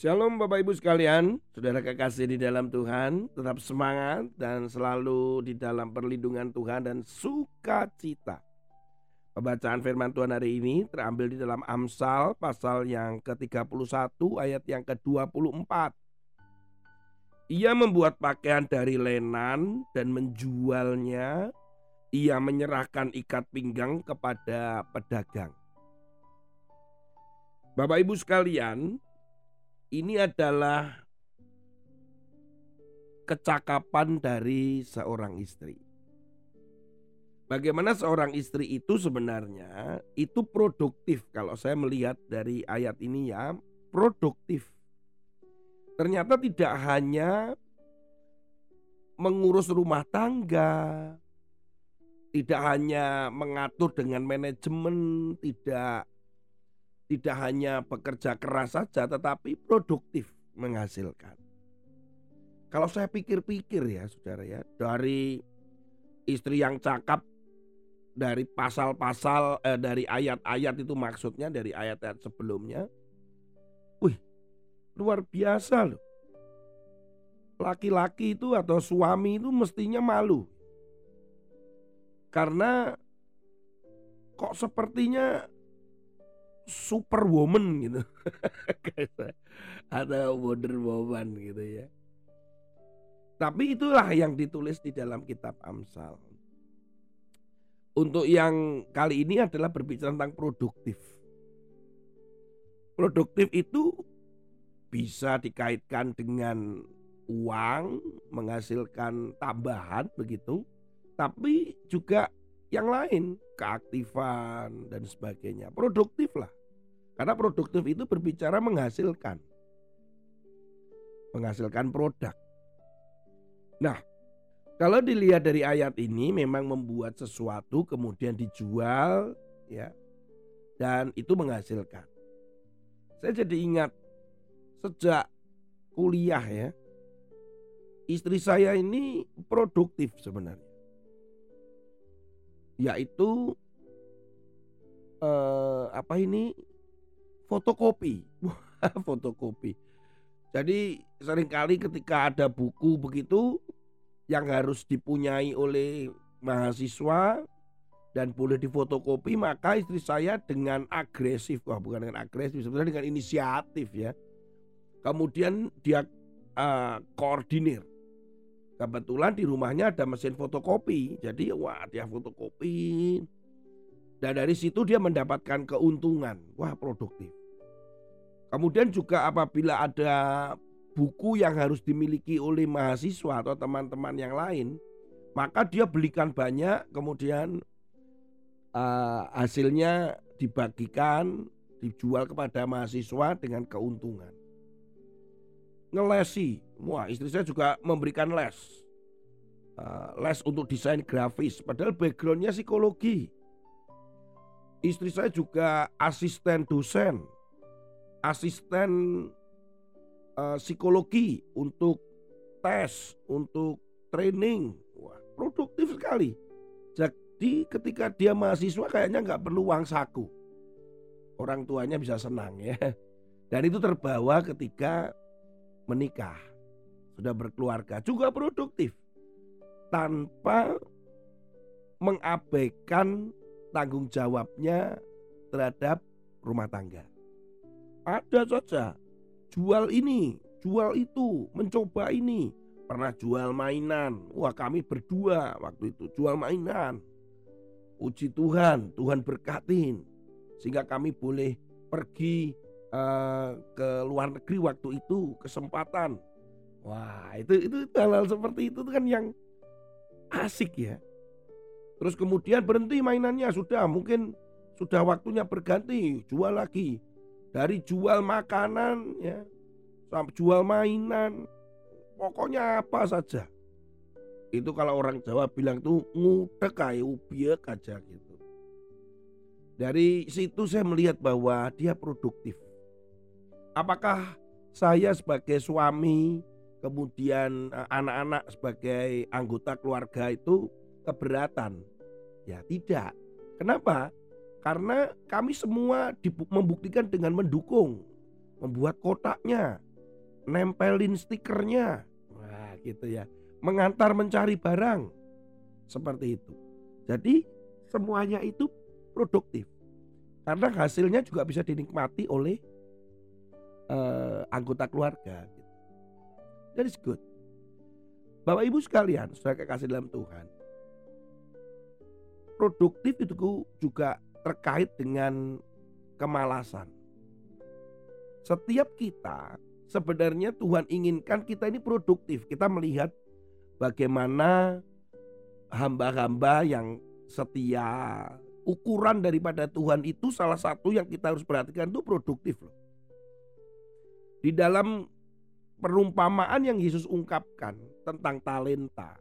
Shalom Bapak Ibu sekalian, saudara kekasih di dalam Tuhan, tetap semangat dan selalu di dalam perlindungan Tuhan dan sukacita. Pembacaan firman Tuhan hari ini terambil di dalam Amsal pasal yang ke-31 ayat yang ke-24. Ia membuat pakaian dari lenan dan menjualnya. Ia menyerahkan ikat pinggang kepada pedagang. Bapak Ibu sekalian, ini adalah kecakapan dari seorang istri. Bagaimana seorang istri itu sebenarnya itu produktif kalau saya melihat dari ayat ini ya, produktif. Ternyata tidak hanya mengurus rumah tangga, tidak hanya mengatur dengan manajemen, tidak tidak hanya bekerja keras saja tetapi produktif menghasilkan. Kalau saya pikir-pikir ya Saudara ya, dari istri yang cakap dari pasal-pasal eh, dari ayat-ayat itu maksudnya dari ayat-ayat sebelumnya. Wih, luar biasa loh. Laki-laki itu atau suami itu mestinya malu. Karena kok sepertinya superwoman gitu atau Wonder Woman gitu ya. Tapi itulah yang ditulis di dalam kitab Amsal. Untuk yang kali ini adalah berbicara tentang produktif. Produktif itu bisa dikaitkan dengan uang, menghasilkan tambahan begitu, tapi juga yang lain, keaktifan dan sebagainya. Produktif lah. Karena produktif itu berbicara menghasilkan. Menghasilkan produk. Nah, kalau dilihat dari ayat ini memang membuat sesuatu kemudian dijual ya. Dan itu menghasilkan. Saya jadi ingat sejak kuliah ya. Istri saya ini produktif sebenarnya. Yaitu eh, apa ini fotokopi. fotokopi. Jadi sering kali ketika ada buku begitu yang harus dipunyai oleh mahasiswa dan boleh difotokopi maka istri saya dengan agresif wah bukan dengan agresif sebenarnya dengan inisiatif ya. Kemudian dia uh, koordinir. Kebetulan di rumahnya ada mesin fotokopi. Jadi wah dia fotokopi. Dan dari situ dia mendapatkan keuntungan. Wah produktif Kemudian juga apabila ada buku yang harus dimiliki oleh mahasiswa atau teman-teman yang lain, maka dia belikan banyak, kemudian uh, hasilnya dibagikan, dijual kepada mahasiswa dengan keuntungan. Ngelesi, wah istri saya juga memberikan les, uh, les untuk desain grafis, padahal backgroundnya psikologi. Istri saya juga asisten dosen asisten uh, psikologi untuk tes, untuk training. Wah, produktif sekali. Jadi ketika dia mahasiswa kayaknya nggak perlu uang saku. Orang tuanya bisa senang ya. Dan itu terbawa ketika menikah. Sudah berkeluarga juga produktif. Tanpa mengabaikan tanggung jawabnya terhadap rumah tangga. Ada saja. Jual ini, jual itu, mencoba ini. Pernah jual mainan. Wah kami berdua waktu itu jual mainan. Puji Tuhan, Tuhan berkatin. Sehingga kami boleh pergi uh, ke luar negeri waktu itu kesempatan. Wah itu itu hal-hal seperti itu kan yang asik ya. Terus kemudian berhenti mainannya sudah mungkin sudah waktunya berganti jual lagi dari jual makanan ya. Sampai jual mainan. Pokoknya apa saja. Itu kalau orang Jawa bilang tuh ngudek kayak ubiek aja gitu. Dari situ saya melihat bahwa dia produktif. Apakah saya sebagai suami kemudian eh, anak-anak sebagai anggota keluarga itu keberatan? Ya tidak. Kenapa karena kami semua membuktikan dengan mendukung, membuat kotaknya, nempelin stikernya. Wah, gitu ya. Mengantar mencari barang. Seperti itu. Jadi semuanya itu produktif. Karena hasilnya juga bisa dinikmati oleh uh, anggota keluarga. Gitu. That is good. Bapak Ibu sekalian, sudah kekasih dalam Tuhan. Produktif itu juga terkait dengan kemalasan. Setiap kita sebenarnya Tuhan inginkan kita ini produktif. Kita melihat bagaimana hamba-hamba yang setia. Ukuran daripada Tuhan itu salah satu yang kita harus perhatikan itu produktif loh. Di dalam perumpamaan yang Yesus ungkapkan tentang talenta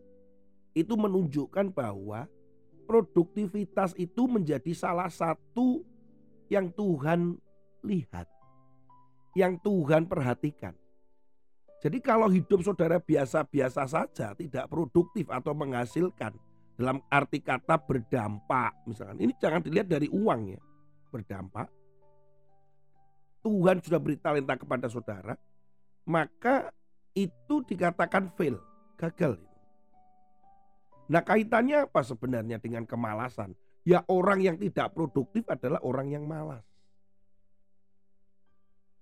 itu menunjukkan bahwa produktivitas itu menjadi salah satu yang Tuhan lihat, yang Tuhan perhatikan. Jadi kalau hidup saudara biasa-biasa saja, tidak produktif atau menghasilkan dalam arti kata berdampak, misalkan ini jangan dilihat dari uang ya, berdampak. Tuhan sudah beri talenta kepada saudara, maka itu dikatakan fail, gagal. Nah kaitannya apa sebenarnya dengan kemalasan? Ya orang yang tidak produktif adalah orang yang malas.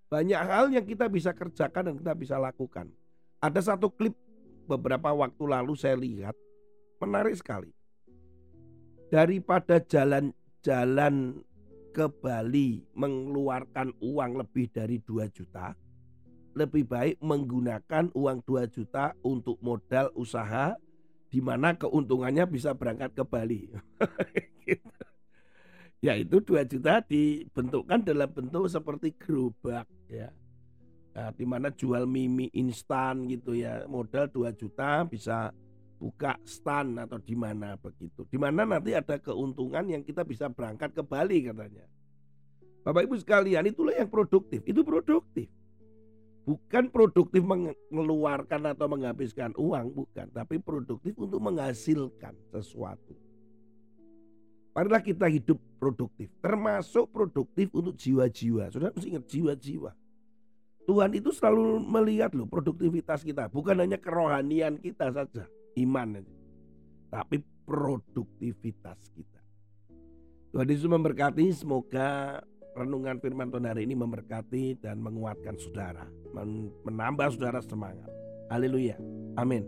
Banyak hal yang kita bisa kerjakan dan kita bisa lakukan. Ada satu klip beberapa waktu lalu saya lihat menarik sekali. Daripada jalan-jalan ke Bali mengeluarkan uang lebih dari 2 juta, lebih baik menggunakan uang 2 juta untuk modal usaha di mana keuntungannya bisa berangkat ke Bali. gitu. Yaitu 2 juta dibentukkan dalam bentuk seperti gerobak ya. Nah, di mana jual mimi instan gitu ya. Modal 2 juta bisa buka stand atau di mana begitu. Di mana nanti ada keuntungan yang kita bisa berangkat ke Bali katanya. Bapak Ibu sekalian, itulah yang produktif. Itu produktif. Bukan produktif mengeluarkan atau menghabiskan uang, bukan. Tapi produktif untuk menghasilkan sesuatu. Marilah kita hidup produktif. Termasuk produktif untuk jiwa-jiwa. Sudah mesti ingat jiwa-jiwa. Tuhan itu selalu melihat loh produktivitas kita. Bukan hanya kerohanian kita saja. Iman. Tapi produktivitas kita. Tuhan Yesus memberkati. Semoga renungan firman Tuhan hari ini memberkati dan menguatkan saudara, menambah saudara semangat. Haleluya. Amin.